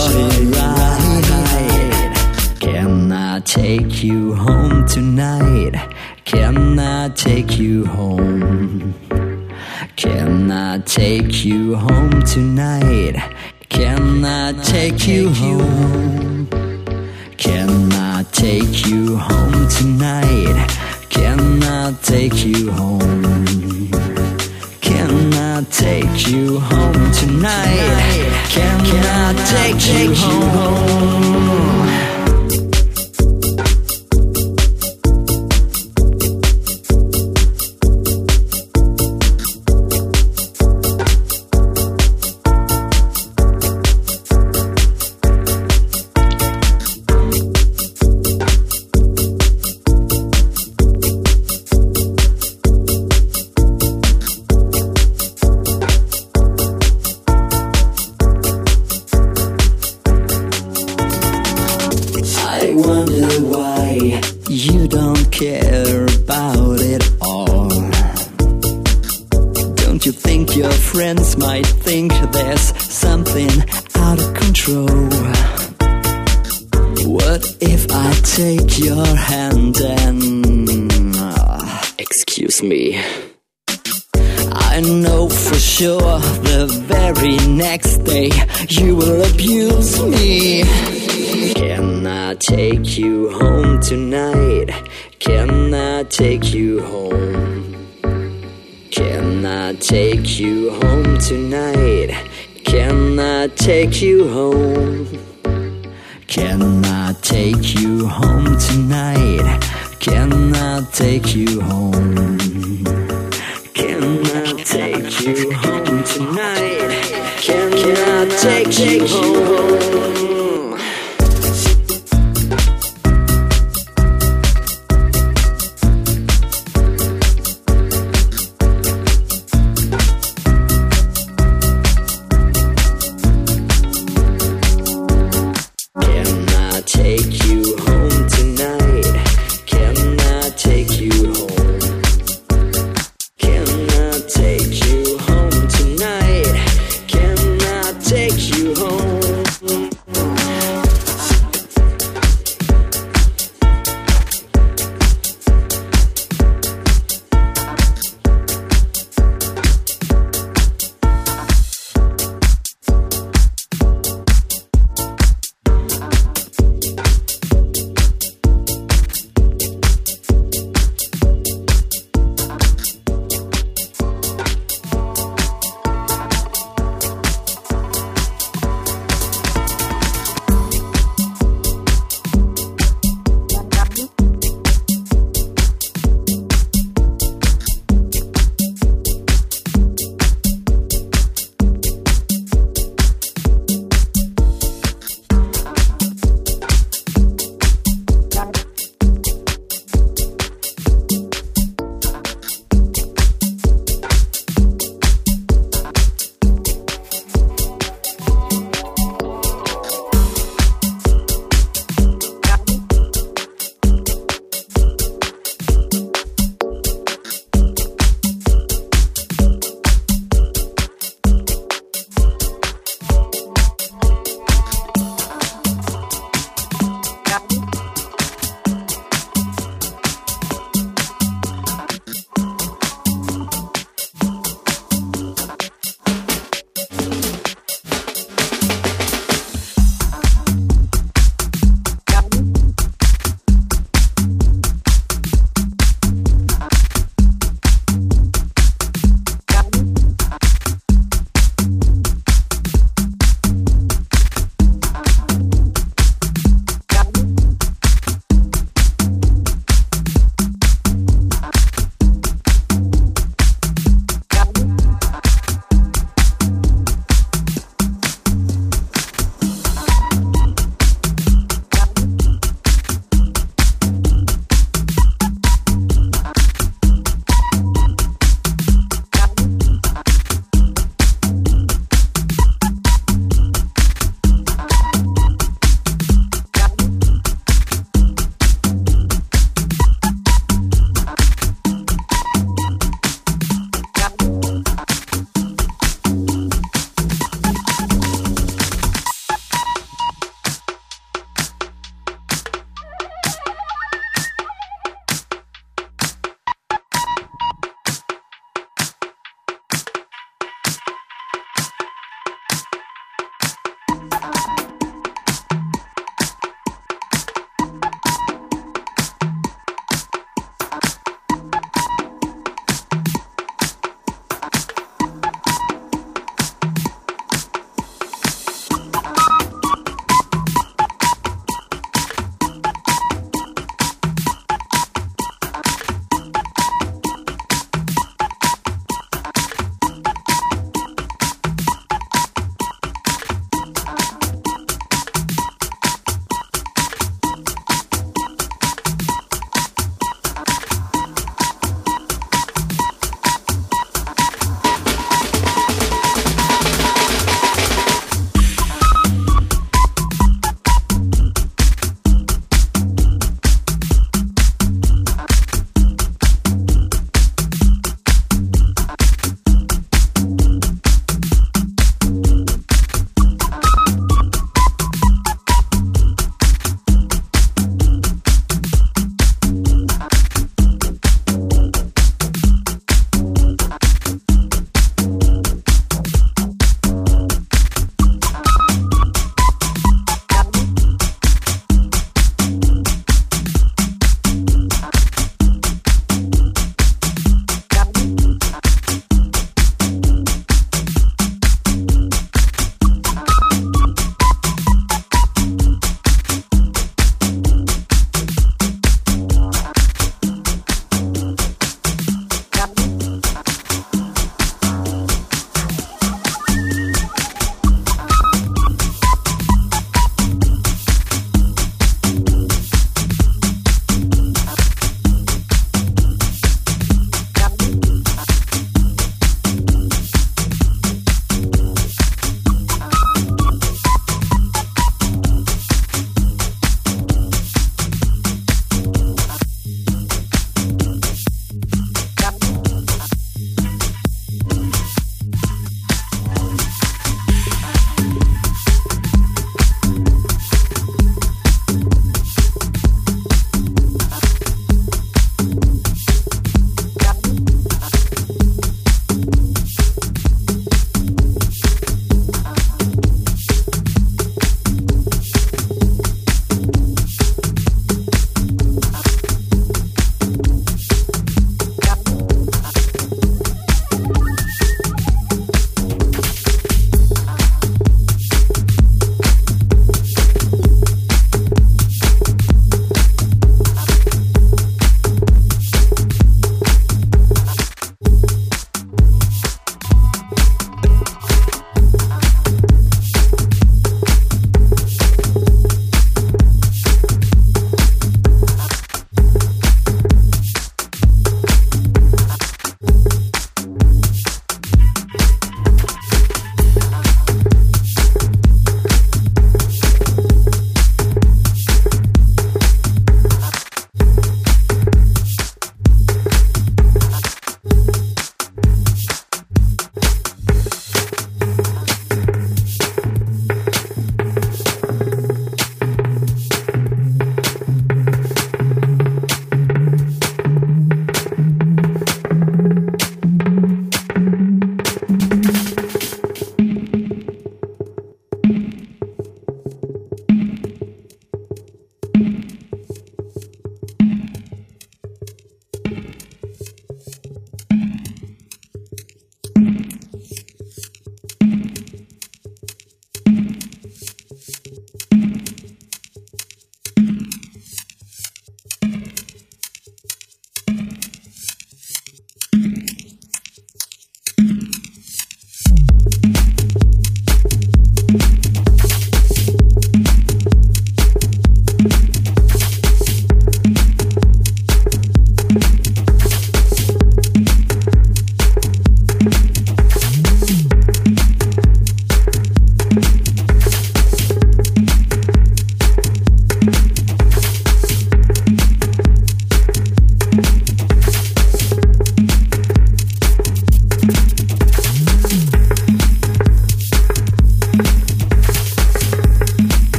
joyride. Can I take you home tonight? Can I take you home? Can I take you home tonight? Can I take you home? Can I take you home tonight? Can I take you home? Can I take you home tonight? Can I take you home? Take you home? Can I take you home tonight? Can I take you home? Can I take you home tonight? Can I take you home?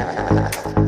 Thank you.